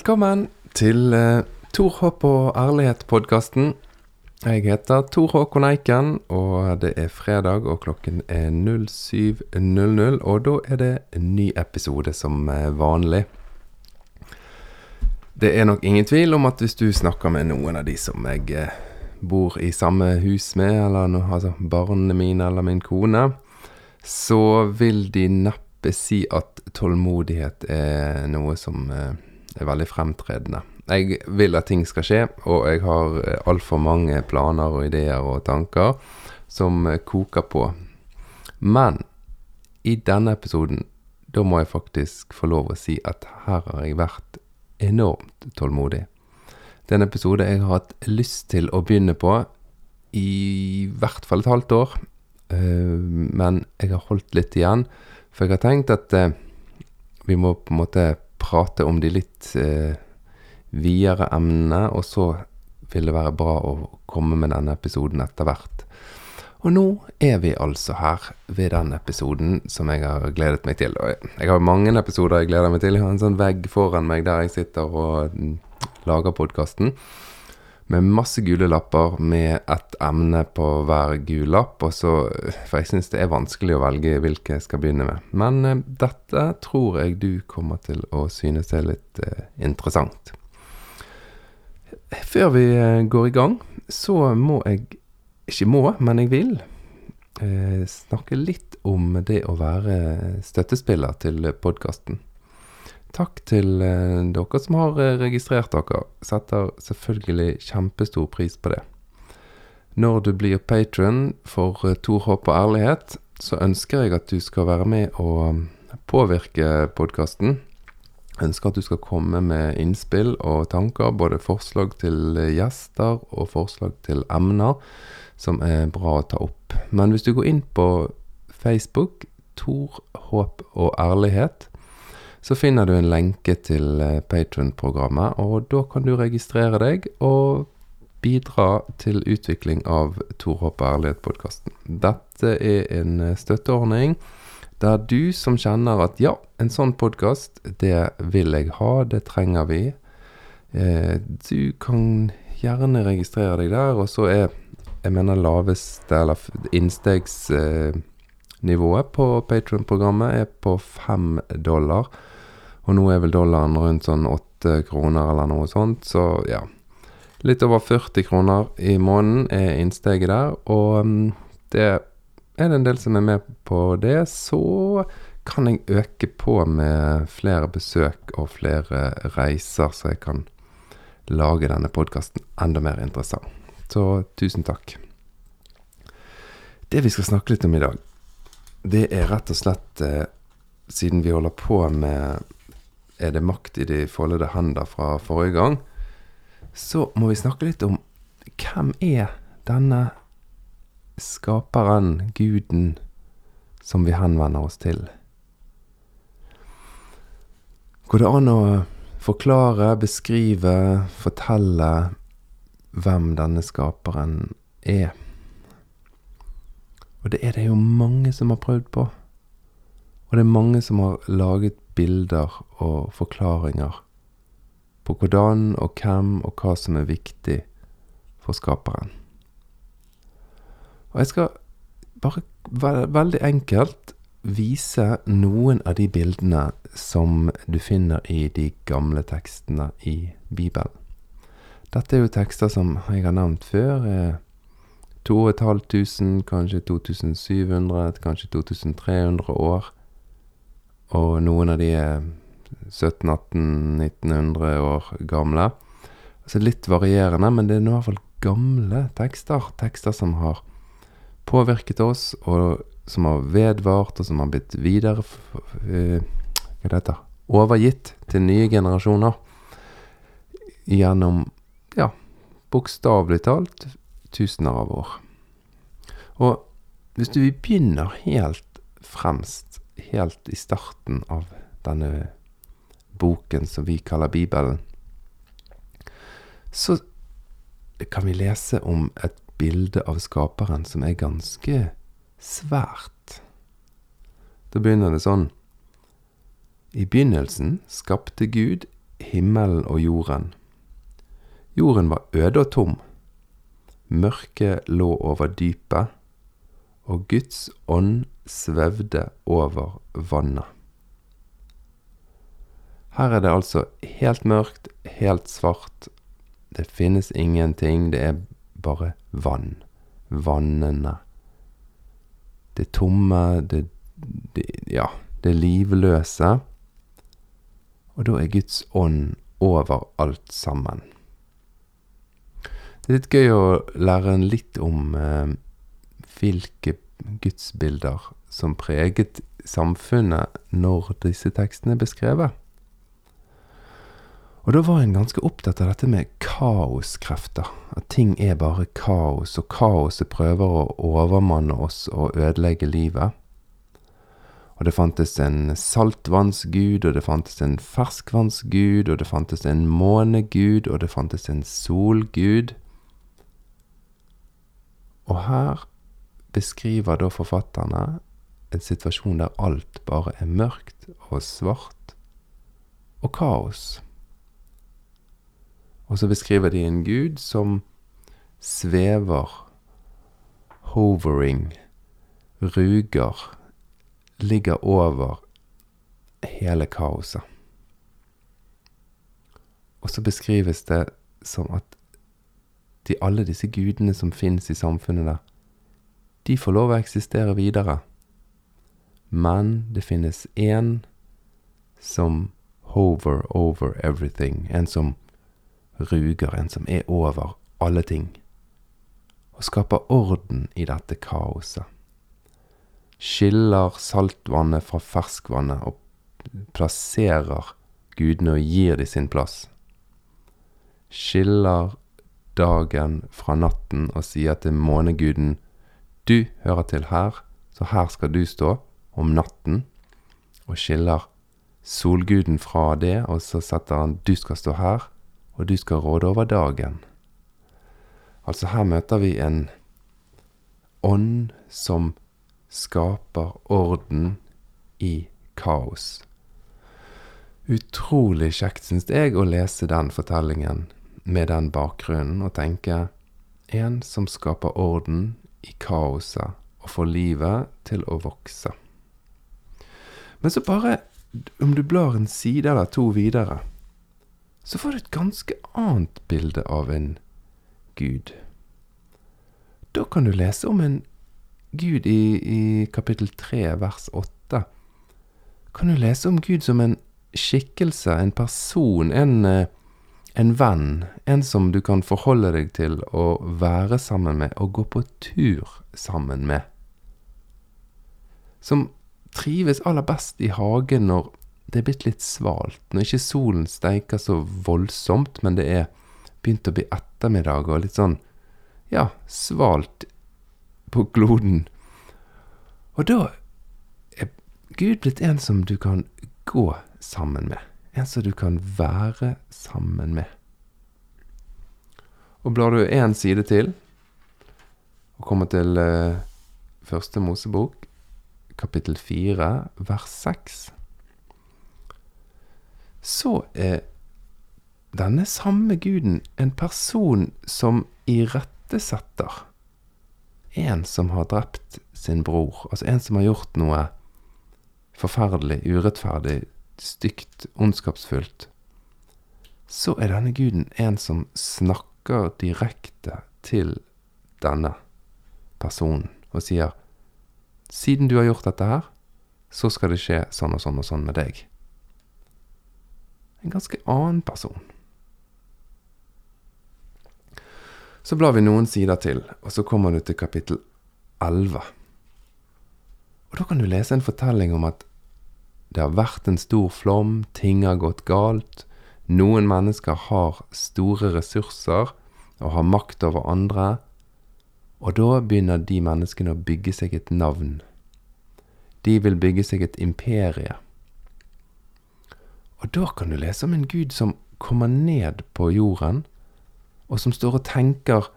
Velkommen til uh, Tor Håp og ærlighet-podkasten. Jeg heter Tor Håkon Eiken, og det er fredag, og klokken er 07.00. Og da er det en ny episode som er vanlig. Det er nok ingen tvil om at hvis du snakker med noen av de som jeg eh, bor i samme hus med, eller no, altså barna mine eller min kone, så vil de neppe si at tålmodighet er noe som eh, er veldig fremtredende. Jeg vil at ting skal skje, og jeg har eh, altfor mange planer og ideer og tanker som eh, koker på. Men i denne episoden, da må jeg faktisk få lov å si at her har jeg vært enormt tålmodig. Det er en episode jeg har hatt lyst til å begynne på i hvert fall et halvt år. Eh, men jeg har holdt litt igjen, for jeg har tenkt at vi må på en måte prate om de litt videre emnene, og så vil det være bra å komme med denne episoden etter hvert. Og nå er vi altså her ved den episoden som jeg har gledet meg til. Jeg har mange episoder jeg gleder meg til. Jeg har en sånn vegg foran meg der jeg sitter og lager podkasten. Med masse gule lapper med ett emne på hver gul lapp. Og så, for jeg syns det er vanskelig å velge hvilke jeg skal begynne med. Men eh, dette tror jeg du kommer til å synes er litt eh, interessant. Før vi eh, går i gang, så må jeg Ikke må, men jeg vil eh, snakke litt om det å være støttespiller til podkasten. Takk til eh, dere som har eh, registrert dere. Setter selvfølgelig kjempestor pris på det. Når du blir patron for eh, Tor Håp og ærlighet, så ønsker jeg at du skal være med og påvirke podkasten ønsker at du skal komme med innspill og tanker, både forslag til gjester og forslag til emner som er bra å ta opp. Men hvis du går inn på Facebook, Tor, håp og ærlighet, så finner du en lenke til eh, Patron-programmet, og da kan du registrere deg og bidra til utvikling av Tor, ærlighet-podkasten. Dette er en eh, støtteordning der du som kjenner at ja, en sånn podkast, det vil jeg ha, det trenger vi. Eh, du kan gjerne registrere deg der, og så er jeg mener laveste, eller innstegsnivået på Patron-programmet er på fem dollar. Og nå er vel dollaren rundt sånn åtte kroner eller noe sånt, så ja. Litt over 40 kroner i måneden er innsteget der, og um, det er det en del som er med på det, så kan jeg øke på med flere besøk og flere reiser, så jeg kan lage denne podkasten enda mer interessant. Så tusen takk. Det vi skal snakke litt om i dag, det er rett og slett eh, Siden vi holder på med Er det makt i de foldede hender fra forrige gang, så må vi snakke litt om hvem er denne skaperen, guden, som vi henvender oss til. Går det an å forklare, beskrive, fortelle hvem denne skaperen er? Og det er det jo mange som har prøvd på. Og det er mange som har laget bilder og forklaringer på hvordan og hvem og hva som er viktig for skaperen. Og jeg skal bare veldig enkelt vise noen av de bildene som du finner i de gamle tekstene i Bibelen. Dette er jo tekster som jeg har nevnt før. 2500, kanskje 2700, kanskje 2300 år. Og noen av de er 1700-1800-1900 år gamle. Altså litt varierende, men det er nå i hvert fall gamle tekster. Tekster som har påvirket oss, og som har vedvart, og som har blitt videre uh, Hva det heter Overgitt til nye generasjoner gjennom, ja, bokstavelig talt tusener av år. Og hvis du begynner helt fremst, helt i starten av denne boken som vi kaller Bibelen, så kan vi lese om et bilde av skaperen som er ganske svært. Da begynner det sånn. I begynnelsen skapte Gud himmelen og jorden. Jorden var øde og tom. Mørket lå over dypet, og Guds ånd svevde over vannet. Her er det altså helt mørkt, helt svart. Det finnes ingenting, det er bare vann. Vannene. Det tomme, det, det Ja, det livløse. Og da er Guds ånd over alt sammen. Det er litt gøy å lære en litt om eh, hvilke gudsbilder som preget samfunnet når disse tekstene er beskrevet. Og da var en ganske opptatt av dette med kaoskrefter. At ting er bare kaos, og kaoset prøver å overmanne oss og ødelegge livet. Og det fantes en saltvannsgud, og det fantes en ferskvannsgud, og det fantes en månegud, og det fantes en solgud. Og her beskriver da forfatterne en situasjon der alt bare er mørkt og svart og kaos. Og så beskriver de en gud som svever, hovering, ruger, ligger over hele kaoset. Og så beskrives det som at de, alle disse gudene som finnes i samfunnet der, de får lov å eksistere videre. Men det finnes én som hover over everything, en som ruger, en som er over alle ting, og skaper orden i dette kaoset. Skiller saltvannet fra ferskvannet og plasserer gudene og gir de sin plass. Skiller dagen fra natten og sier til måneguden du hører til her, så her skal du stå om natten, og skiller solguden fra det, og så setter han du skal stå her, og du skal råde over dagen. Altså her møter vi en ånd som skaper orden i kaos. Utrolig kjekt, syns jeg, å lese den fortellingen med den bakgrunnen og tenke en som skaper orden i kaoset og får livet til å vokse. Men så bare, om du blar en side eller to videre, så får du et ganske annet bilde av en gud. Da kan du lese om en gud i, i kapittel 3, vers 8. Kan du lese om Gud som en skikkelse, en person, en eh, en venn, en som du kan forholde deg til å være sammen med og gå på tur sammen med. Som trives aller best i hagen når det er blitt litt svalt, når ikke solen steiker så voldsomt, men det er begynt å bli ettermiddag og litt sånn, ja, svalt på kloden. Og da er Gud blitt en som du kan gå sammen med. En som du kan være sammen med. Og blar du én side til, og kommer til uh, første Mosebok, kapittel 4, vers 6, så er denne samme guden en person som irettesetter en som har drept sin bror, altså en som har gjort noe forferdelig, urettferdig, stygt, ondskapsfullt, så er denne guden en som snakker direkte til denne personen og sier siden du har gjort dette her, så skal det skje sånn og sånn og sånn med deg. En ganske annen person. Så blar vi noen sider til, og så kommer du til kapittel 11. Og da kan du lese en fortelling om at det har vært en stor flom, ting har gått galt. Noen mennesker har store ressurser og har makt over andre. Og da begynner de menneskene å bygge seg et navn. De vil bygge seg et imperie. Og da kan du lese om en gud som kommer ned på jorden, og som står og tenker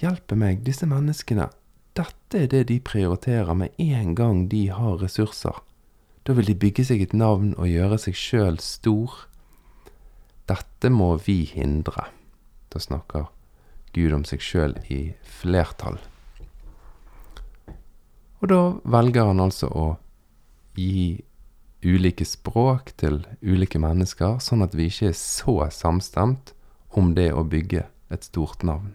Hjelpe meg, disse menneskene, dette er det de prioriterer med en gang de har ressurser. Da vil de bygge seg et navn og gjøre seg sjøl stor. dette må vi hindre. Da snakker Gud om seg sjøl i flertall. Og da velger han altså å gi ulike språk til ulike mennesker, sånn at vi ikke er så samstemt om det å bygge et stort navn.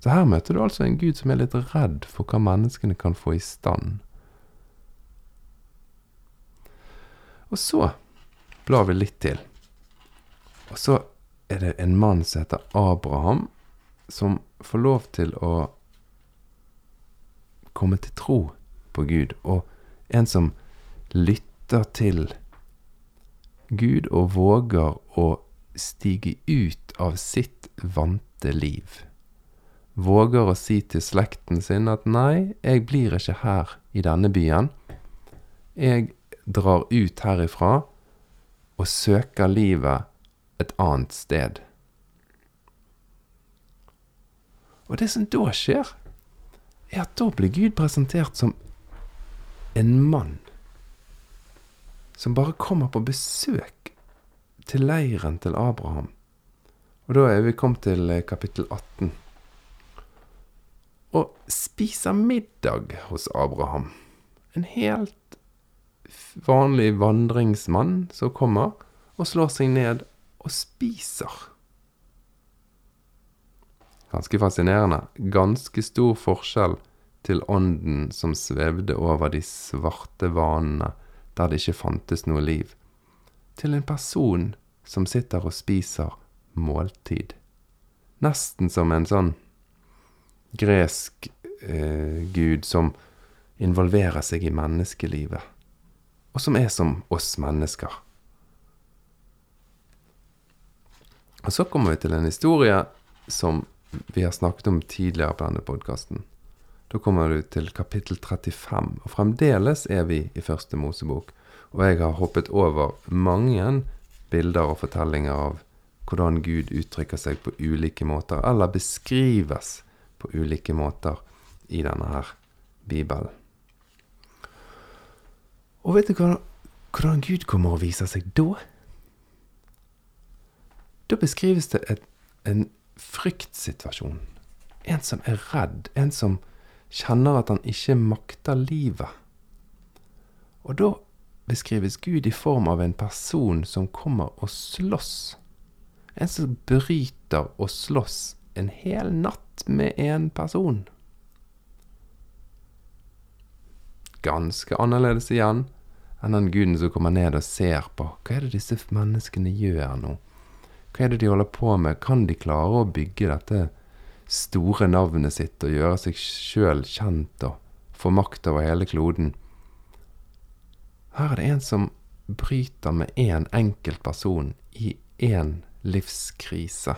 Så her møter du altså en gud som er litt redd for hva menneskene kan få i stand. Og så blar vi litt til. Og så er det en mann som heter Abraham, som får lov til å komme til tro på Gud, og en som lytter til Gud og våger å stige ut av sitt vante liv. Våger å si til slekten sin at nei, jeg blir ikke her i denne byen. Jeg drar ut herifra og søker livet et annet sted. Og det som da skjer, er at da blir Gud presentert som en mann som bare kommer på besøk til leiren til Abraham. Og da er vi kommet til eh, kapittel 18. Og spiser middag hos Abraham. En helt vanlig vandringsmann som kommer og slår seg ned og spiser. Ganske fascinerende. Ganske stor forskjell til ånden som svevde over de svarte vanene der det ikke fantes noe liv, til en person som sitter og spiser måltid. Nesten som en sånn gresk eh, gud som involverer seg i menneskelivet, og som er som oss mennesker. Og så kommer vi til en historie som vi har snakket om tidligere på denne podkasten. Da kommer du til kapittel 35, og fremdeles er vi i første Mosebok. Og jeg har hoppet over mange bilder og fortellinger av hvordan Gud uttrykker seg på ulike måter, eller beskrives på ulike måter i denne her Bibelen. Og vet du hvordan Gud kommer og viser seg da? Da beskrives det et, en fryktsituasjon. En som er redd. En som kjenner at han ikke makter livet. Og da beskrives Gud i form av en person som kommer og slåss. En som bryter og slåss en hel natt med en person. Ganske annerledes igjen enn den guden som kommer ned og ser på. Hva er det disse menneskene gjør nå? Hva er det de holder på med? Kan de klare å bygge dette store navnet sitt og gjøre seg sjøl kjent og få makt over hele kloden? Her er det en som bryter med én en enkelt person i én livskrise.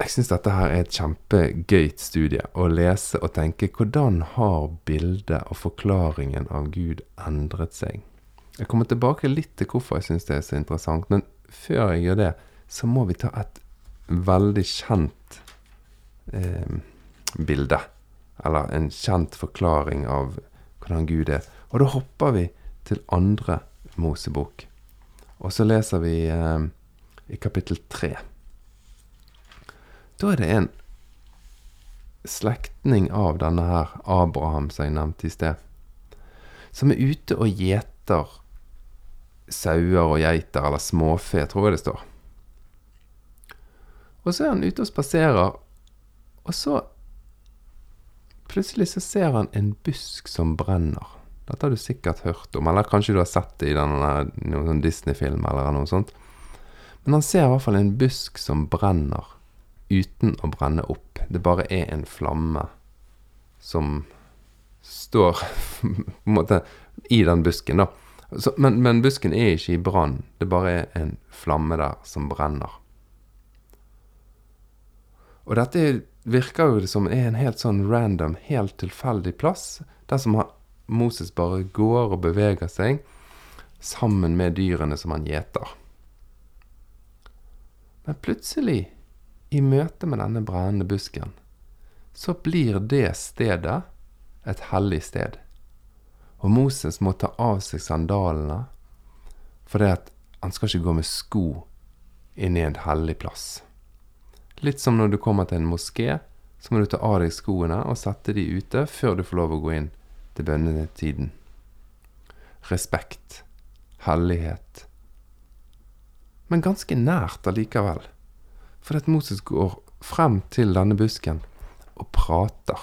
Jeg syns dette her er et kjempegøyt studie å lese og tenke hvordan har bildet og forklaringen av Gud endret seg? Jeg kommer tilbake litt til hvorfor jeg syns det er så interessant, men før jeg gjør det, så må vi ta et veldig kjent eh, bilde. Eller en kjent forklaring av hvordan Gud er. Og da hopper vi til andre Mosebok. Og så leser vi eh, i kapittel tre. Da er det en slektning av denne her Abraham som jeg nevnte i sted, som er ute og gjeter sauer og geiter, eller småfe, tror jeg det står. Og så er han ute og spaserer, og så Plutselig så ser han en busk som brenner. Dette har du sikkert hørt om, eller kanskje du har sett det i denne, noen sånn Disney-film eller noe sånt. Men han ser i hvert fall en busk som brenner uten å brenne opp. Det bare er en flamme som står på en måte i den busken, da. Så, men, men, busken er ikke i brann. Det bare er en flamme der som brenner. Og dette virker jo som en helt sånn random, helt tilfeldig plass. Der som Moses bare går og beveger seg sammen med dyrene som han gjeter. Men plutselig, i møte med denne brennende busken, så blir det stedet et hellig sted. Og Moses må ta av seg sandalene For han skal ikke gå med sko inn i en hellig plass. Litt som når du kommer til en moské, så må du ta av deg skoene og sette de ute før du får lov å gå inn til bønnetiden. Respekt. Hellighet. Men ganske nært allikevel. For at Moses går frem til denne busken og prater.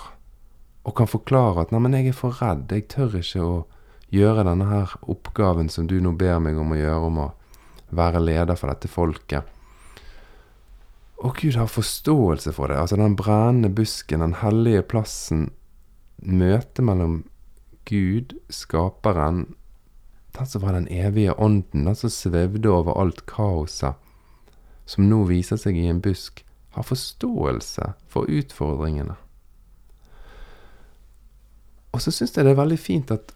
Og kan forklare at 'neimen, jeg er for redd, jeg tør ikke å gjøre denne her oppgaven som du nå ber meg om å gjøre, om å være leder for dette folket'. Og Gud har forståelse for det. Altså den brennende busken, den hellige plassen, møtet mellom Gud, skaperen, den som var den evige ånden, den som svevde over alt kaoset, som nå viser seg i en busk, har forståelse for utfordringene. Og så syns jeg det er veldig fint at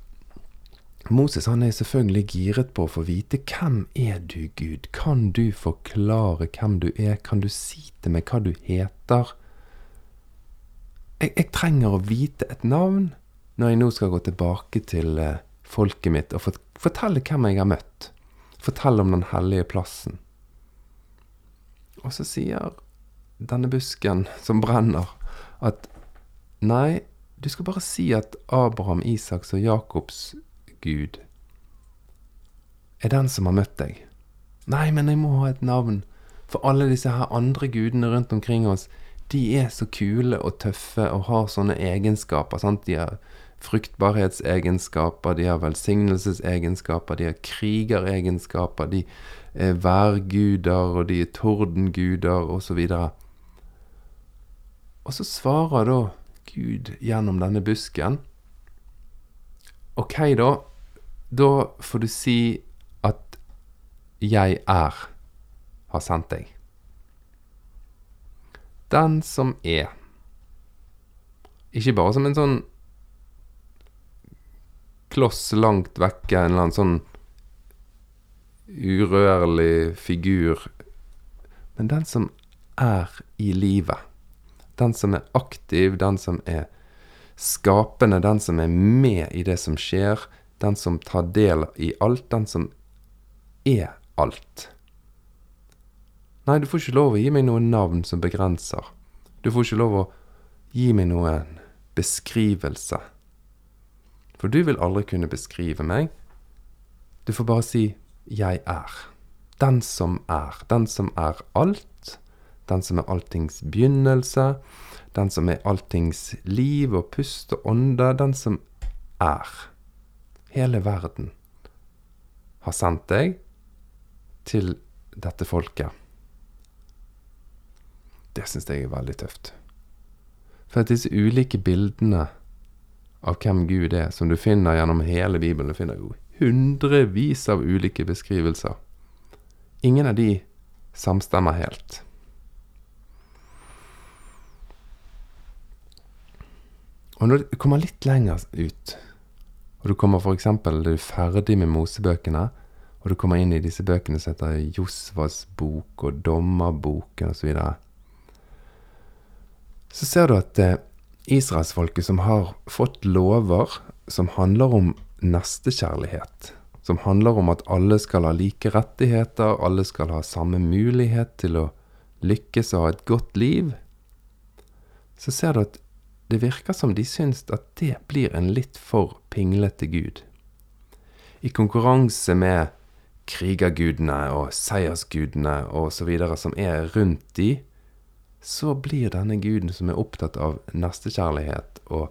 Moses han er selvfølgelig giret på å få vite hvem er du, Gud? Kan du forklare hvem du er? Kan du si til meg hva du heter? Jeg, jeg trenger å vite et navn når jeg nå skal gå tilbake til eh, folket mitt og fortelle hvem jeg har møtt. Fortelle om den hellige plassen. Og så sier denne busken som brenner, at nei, du skal bare si at Abraham, Isaks og Jakobs Gud er den som har møtt deg. Nei, men jeg må ha et navn, for alle disse her andre gudene rundt omkring oss, de er så kule og tøffe og har sånne egenskaper. sant? De har fruktbarhetsegenskaper, de har velsignelsesegenskaper, de har krigeregenskaper, de er værguder, og de er tordenguder, osv. Og, og så svarer da Gud gjennom denne busken. Ok, da. Da får du si at 'jeg er' har sendt deg. Den som er. Ikke bare som en sånn kloss langt vekke, en eller annen sånn urørlig figur, men den som er i livet. Den som er aktiv, den som er skapende, den som er med i det som skjer, den som tar del i alt, den som er alt. Nei, du får ikke lov å gi meg noen navn som begrenser. Du får ikke lov å gi meg noen beskrivelse. For du vil aldri kunne beskrive meg. Du får bare si 'jeg er'. Den som er. Den som er alt. Den som er alltings begynnelse. Den som er alltings liv og pust og ånde. Den som er. Hele verden har sendt deg til dette folket. Det syns jeg er veldig tøft. For at disse ulike bildene av hvem Gud er, som du finner gjennom hele Bibelen. Du finner jo hundrevis av ulike beskrivelser. Ingen av de samstemmer helt. Og når du kommer litt lenger ut, og du kommer f.eks. du er ferdig med Mosebøkene, og du kommer inn i disse bøkene som heter Josvas bok og Dommerboken osv., så, videre, så ser du at eh, israelsfolket som har fått lover som handler om nestekjærlighet. Som handler om at alle skal ha like rettigheter, alle skal ha samme mulighet til å lykkes og ha et godt liv. Så ser du at det virker som de syns at det blir en litt for pinglete gud. I konkurranse med krigergudene og seiersgudene videre som er rundt de, så blir denne guden som er opptatt av nestekjærlighet og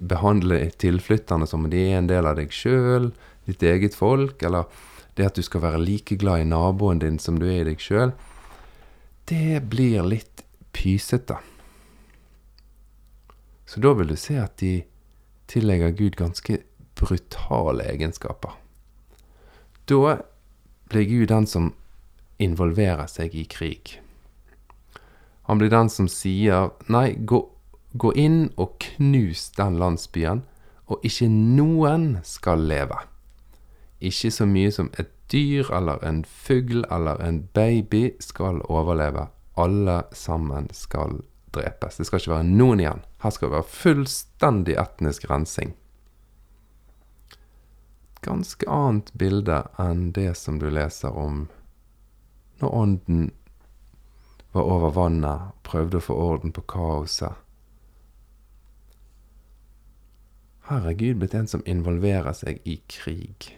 behandle tilflytterne som om de er en del av deg sjøl, ditt eget folk, eller det at du skal være like glad i naboen din som du er i deg sjøl, det blir litt pysete. Så da vil du se at de tillegger Gud ganske brutale egenskaper. Da blir Gud den som involverer seg i krig. Han blir den som sier nei, gå, gå inn og knus den landsbyen, og ikke noen skal leve. Ikke så mye som et dyr eller en fugl eller en baby skal overleve. Alle sammen skal drepes. Det skal ikke være noen igjen. Her skal det være fullstendig etnisk rensing. ganske annet bilde enn det som du leser om når ånden var over vannet prøvde å få orden på kaoset. Her er Gud blitt en som involverer seg i krig.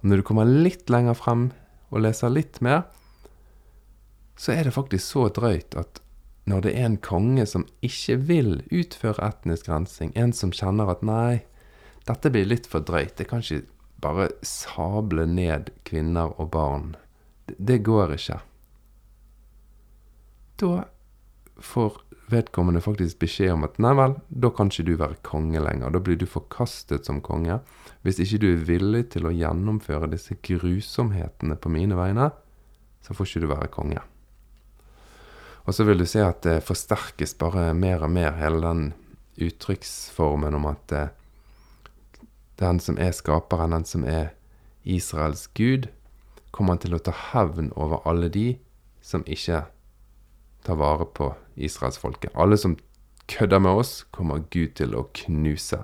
Og når du kommer litt lenger frem og leser litt mer, så er det faktisk så drøyt at når det er en konge som ikke vil utføre etnisk rensing, en som kjenner at nei, dette blir litt for drøyt, det kan ikke bare sable ned kvinner og barn, det, går ikke. Da får vedkommende faktisk beskjed om at nei vel, da kan ikke du være konge lenger. Da blir du forkastet som konge. Hvis ikke du er villig til å gjennomføre disse grusomhetene på mine vegne, så får ikke du være konge. Og så vil du se at det forsterkes bare mer og mer, hele den uttrykksformen om at eh, den som er skaperen, den som er Israels gud, kommer til å ta hevn over alle de som ikke tar vare på israelsfolket. Alle som kødder med oss, kommer Gud til å knuse.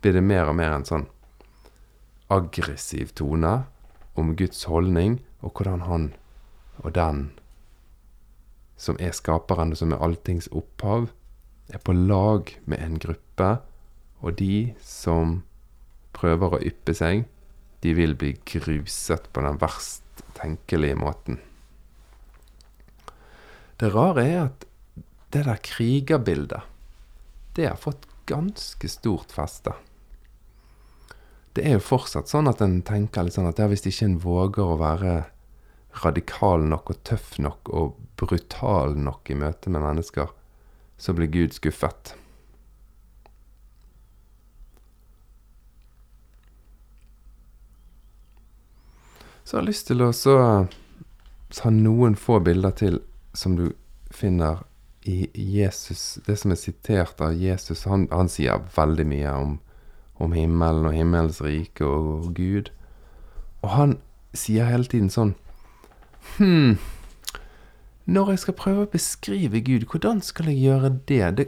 Blir det mer og mer en sånn aggressiv tone om Guds holdning, og hvordan han og den som er skaperen, som er alltings opphav, er på lag med en gruppe, og de som prøver å yppe seg, de vil bli gruset på den verst tenkelige måten. Det rare er at det der krigerbildet, det har fått ganske stort feste. Det er jo fortsatt sånn at en tenker litt sånn at ja, hvis ikke en våger å være radikal nok og tøff nok og brutal nok i møte med mennesker, så blir Gud skuffet. Så jeg har lyst til å så ta noen få bilder til som du finner i Jesus Det som er sitert av Jesus, han, han sier veldig mye om, om himmelen og himmelens rike og Gud. Og han sier hele tiden sånn Hm Når jeg skal prøve å beskrive Gud, hvordan skal jeg gjøre det? Det,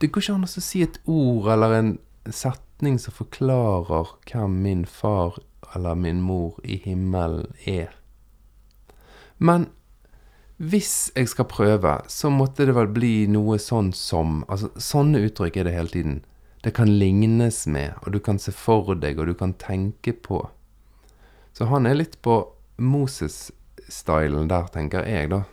det går ikke an å si et ord eller en setning som forklarer hvem min far eller min mor i himmelen er. Men hvis jeg skal prøve, så måtte det vel bli noe sånn som Altså, sånne uttrykk er det hele tiden. Det kan lignes med, og du kan se for deg, og du kan tenke på. Så han er litt på Moses' stylen der, tenker jeg, da.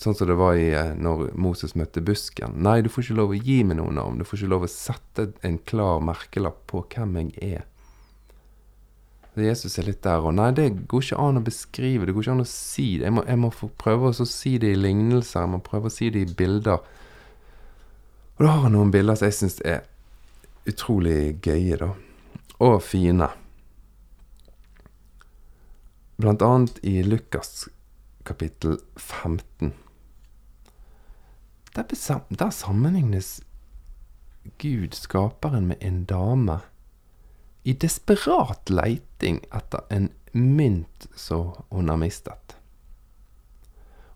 Sånn som det var i, eh, når Moses møtte busken. Nei, du får ikke lov å gi meg noe navn. Du får ikke lov å sette en klar merkelapp på hvem jeg er. Jesus er litt der, og nei, det går ikke an å beskrive, det går ikke an å si det. Jeg må, jeg må prøve å si det i lignelser, jeg må prøve å si det i bilder. Og da har han noen bilder som jeg syns er utrolig gøye, da. Og fine. Blant annet i Lukas kapittel 15. Der, der sammenlignes Gud, skaperen, med en dame i desperat leiting etter en mynt som hun har mistet.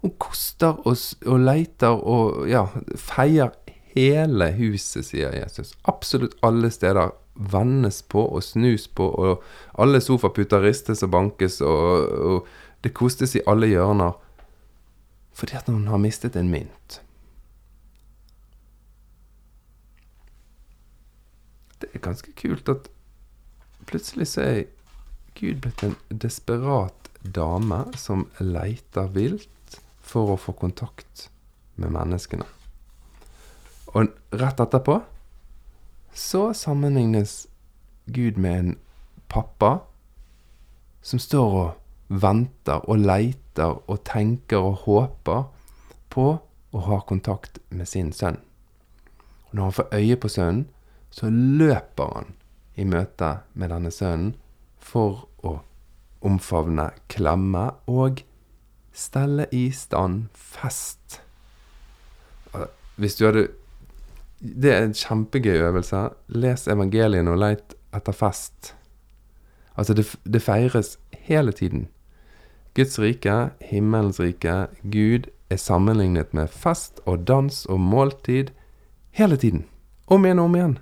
Hun koster og, og leiter og ja, feier hele huset, sier Jesus. Absolutt alle steder vendes på og snus på, og alle sofaputer ristes og bankes, og, og det kostes i alle hjørner fordi at hun har mistet en mynt. Det er ganske kult at plutselig så er Gud blitt en desperat dame som leiter vilt for å få kontakt med menneskene. Og rett etterpå så sammenlignes Gud med en pappa som står og venter og leiter og tenker og håper på å ha kontakt med sin sønn. Og når han får øye på sønnen, så løper han i møte med denne sønnen for å omfavne, klemme og stelle i stand fest. Hvis du hadde det er en kjempegøy øvelse. Les evangeliene og leit etter fest. Altså, det, det feires hele tiden. Guds rike, himmelens rike, Gud er sammenlignet med fest og dans og måltid hele tiden. Om igjen og om igjen.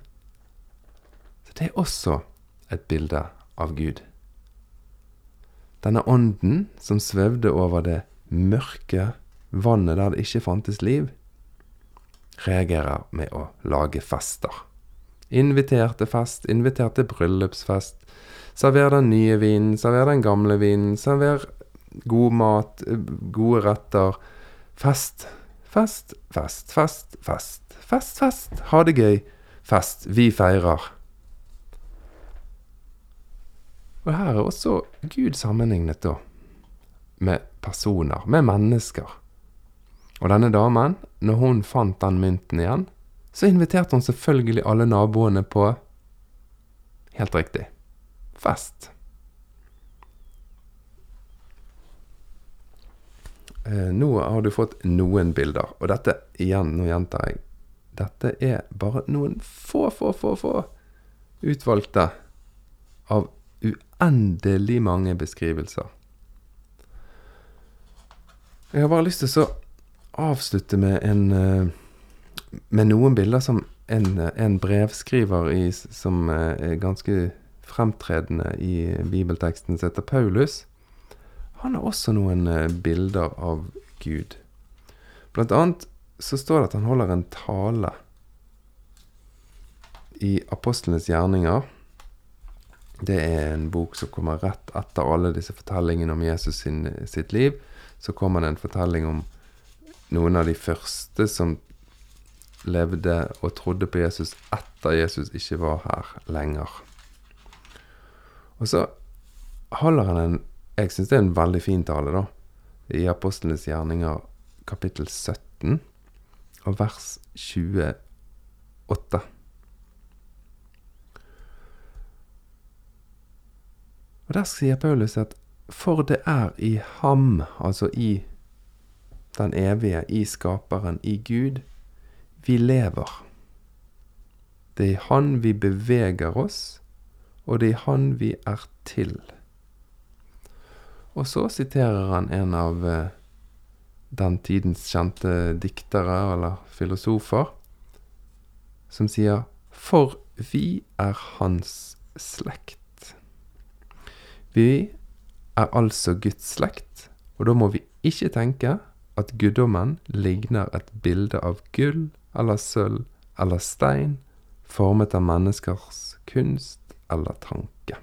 Så det er også et bilde av Gud. Denne ånden som svevde over det mørke vannet der det ikke fantes liv, reagerer med å lage fester. Inviter til fest, inviter til bryllupsfest. Server den nye vinen, server den gamle vinen, server god mat, gode retter. Fest, fest, fest, fest, fest, fest, fest. Ha det gøy. Fest. Vi feirer. Og her er også Gud sammenlignet, da, med personer, med mennesker. Og denne damen, når hun fant den mynten igjen, så inviterte hun selvfølgelig alle naboene på Helt riktig fest. Eh, nå har du fått noen bilder, og dette igjen, nå gjentar jeg Dette er bare noen få, få, få, få utvalgte av uendelig mange beskrivelser. Jeg har bare lyst til å avslutte med en eh, Med noen bilder som en, en brevskriver i, som eh, er ganske fremtredende i bibelteksten, som heter Paulus. Han har også noen eh, bilder av Gud. Blant annet så står det at han holder en tale i Apostlenes gjerninger. Det er en bok som kommer rett etter alle disse fortellingene om Jesus sin, sitt liv. Så kommer det en fortelling om noen av de første som levde og trodde på Jesus etter Jesus ikke var her lenger. Og så holder han en Jeg syns det er en veldig fin tale, da. I Apostlenes gjerninger kapittel 17 og vers 28. Og der sier Paulus at for det er i ham, altså i den evige, i skaperen, i Gud, vi lever. Det er i Han vi beveger oss, og det er i Han vi er til. Og så siterer han en av eh, den tidens kjente diktere eller filosofer, som sier For vi er hans slekt. Vi er altså Guds slekt, og da må vi ikke tenke at guddommen ligner et bilde av gull eller sølv eller stein formet av menneskers kunst eller tanke.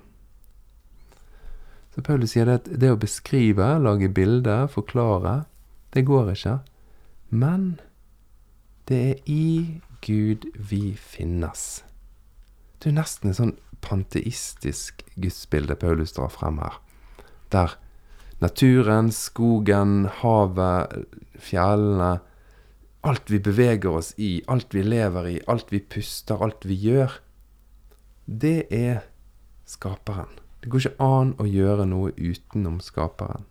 Så Paulus sier det at det å beskrive, lage bilder, forklare, det går ikke. Men det er i Gud vi finnes. Det er nesten et sånn panteistisk gudsbilde Paulus drar frem her der naturen, skogen, havet, fjellene Alt vi beveger oss i, alt vi lever i, alt vi puster, alt vi gjør, det er skaperen. Det går ikke an å gjøre noe utenom skaperen.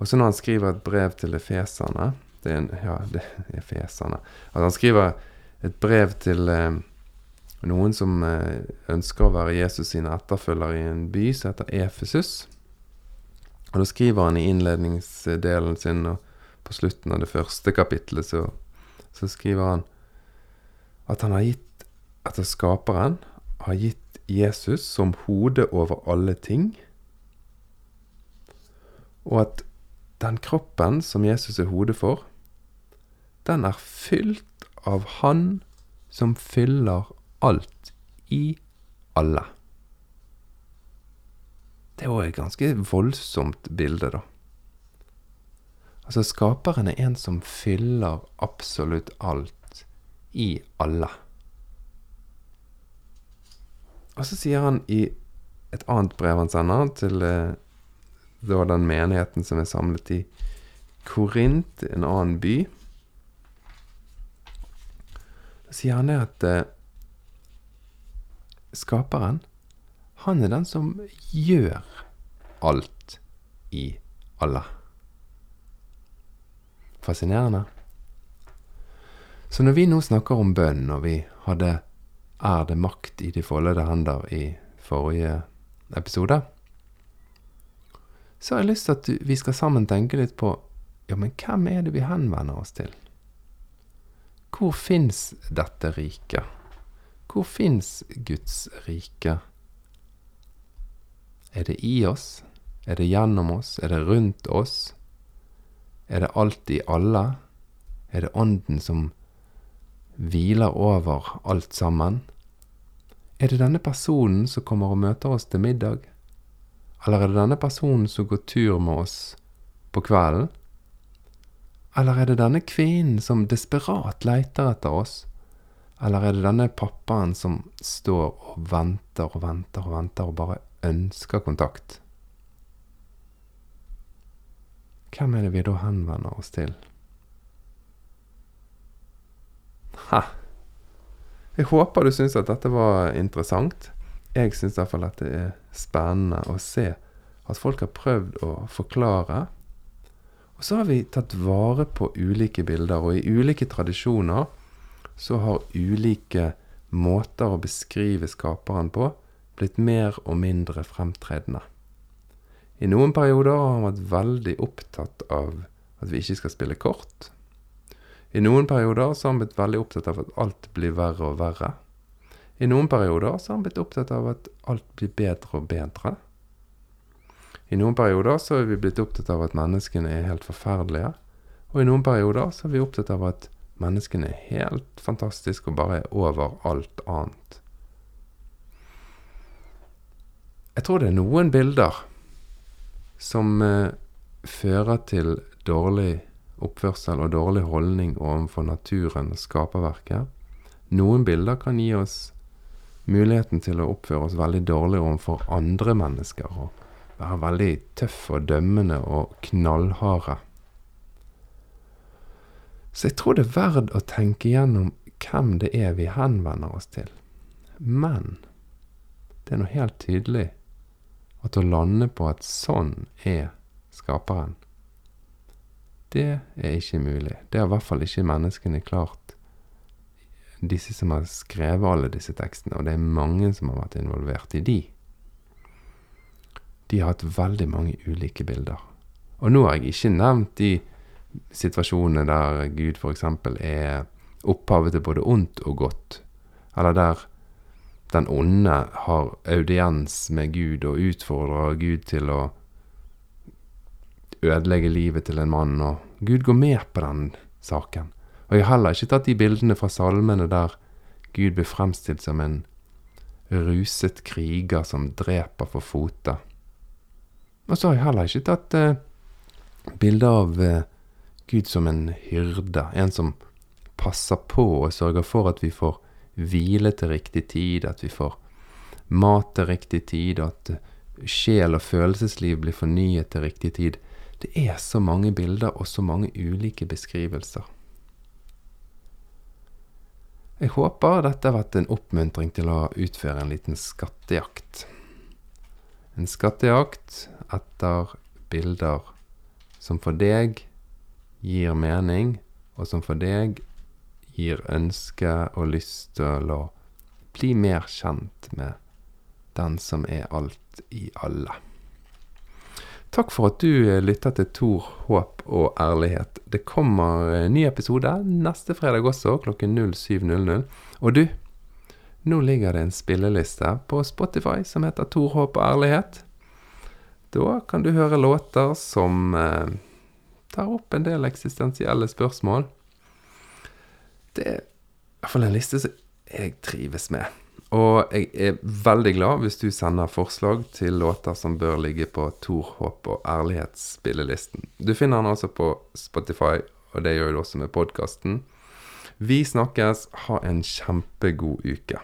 Og så når han skriver et brev til efeserne det er Ja, det er efeserne. At han skriver et brev til eh, noen som eh, ønsker å være Jesus sine etterfølgere i en by som heter Efesus. Og da skriver han i innledningsdelen sin, og på slutten av det første kapittelet, så, så skriver han at han har gitt At skaperen har gitt Jesus som hode over alle ting, og at den kroppen som Jesus er hode for, den er fylt av Han som fyller alt i alle. Det er jo et ganske voldsomt bilde, da. Altså, skaperen er en som fyller absolutt alt i alle. Og så sier han i et annet brev han sender til eh, da den menigheten som er samlet i Korint, en annen by Da sier han det at eh, skaperen han er den som gjør alt i alle. Fascinerende. Så når vi nå snakker om bønn, og vi hadde Er det makt i de foldede hender i forrige episode, så har jeg lyst til at vi skal sammen tenke litt på ja, men hvem er det vi henvender oss til? Hvor fins dette riket? Hvor fins Guds rike? Er det i oss? Er det gjennom oss? Er det rundt oss? Er det alt i alle? Er det Ånden som hviler over alt sammen? Er det denne personen som kommer og møter oss til middag? Eller er det denne personen som går tur med oss på kvelden? Eller er det denne kvinnen som desperat leiter etter oss? Eller er det denne pappaen som står og venter og venter og venter og bare ønsker kontakt? Hvem er det vi da henvender oss til? Ha! Jeg håper du syns at dette var interessant. Jeg syns iallfall at det er spennende å se at folk har prøvd å forklare. Og så har vi tatt vare på ulike bilder, og i ulike tradisjoner så har ulike måter å beskrive skaperen på blitt mer og mindre fremtredende. I noen perioder har han vært veldig opptatt av at vi ikke skal spille kort. I noen perioder har han blitt veldig opptatt av at alt blir verre og verre. I noen perioder har han blitt opptatt av at alt blir bedre og bedre. I noen perioder så er vi blitt opptatt av at menneskene er helt forferdelige. Og i noen perioder så er vi opptatt av at menneskene er helt fantastiske og bare er over alt annet. Jeg tror det er noen bilder som eh, fører til dårlig oppførsel og dårlig holdning overfor naturen og skaperverket. Noen bilder kan gi oss muligheten til å oppføre oss veldig dårlig overfor andre mennesker. Og være veldig tøffe og dømmende og knallharde. Så jeg tror det er verdt å tenke gjennom hvem det er vi henvender oss til. Men det er noe helt tydelig at å lande på at sånn er skaperen det er ikke mulig. Det har i hvert fall ikke menneskene klart, disse som har skrevet alle disse tekstene, og det er mange som har vært involvert i de. De har hatt veldig mange ulike bilder. Og nå har jeg ikke nevnt de situasjonene der Gud f.eks. er opphavet til både ondt og godt, eller der den onde har audiens med Gud og utfordrer Gud til å ødelegge livet til en mann, og Gud går med på den saken. Og jeg har heller ikke tatt de bildene fra salmene der Gud blir fremstilt som en ruset kriger som dreper for fote. Og så har jeg heller ikke tatt eh, bilder av eh, Gud som en hyrde, en som passer på og sørger for at vi får hvile til riktig tid, at vi får mat til riktig tid, at sjel og følelsesliv blir fornyet til riktig tid. Det er så mange bilder og så mange ulike beskrivelser. Jeg håper dette har vært en oppmuntring til å utføre en liten skattejakt. En skattejakt etter bilder som for deg gir mening, og som for deg gir ønske og lyst til å bli mer kjent med den som er alt i alle. Takk for at du eh, lytter til Tor, håp og ærlighet. Det kommer en ny episode neste fredag også, klokken 07.00. Og du, nå ligger det en spilleliste på Spotify som heter Tor, håp og ærlighet. Da kan du høre låter som eh, tar opp en del eksistensielle spørsmål. Det er i hvert fall en liste som jeg trives med. Og jeg er veldig glad hvis du sender forslag til låter som bør ligge på Tor, håp og ærlighetsspillelisten. Du finner den altså på Spotify, og det gjør du også med podkasten. Vi snakkes. Ha en kjempegod uke.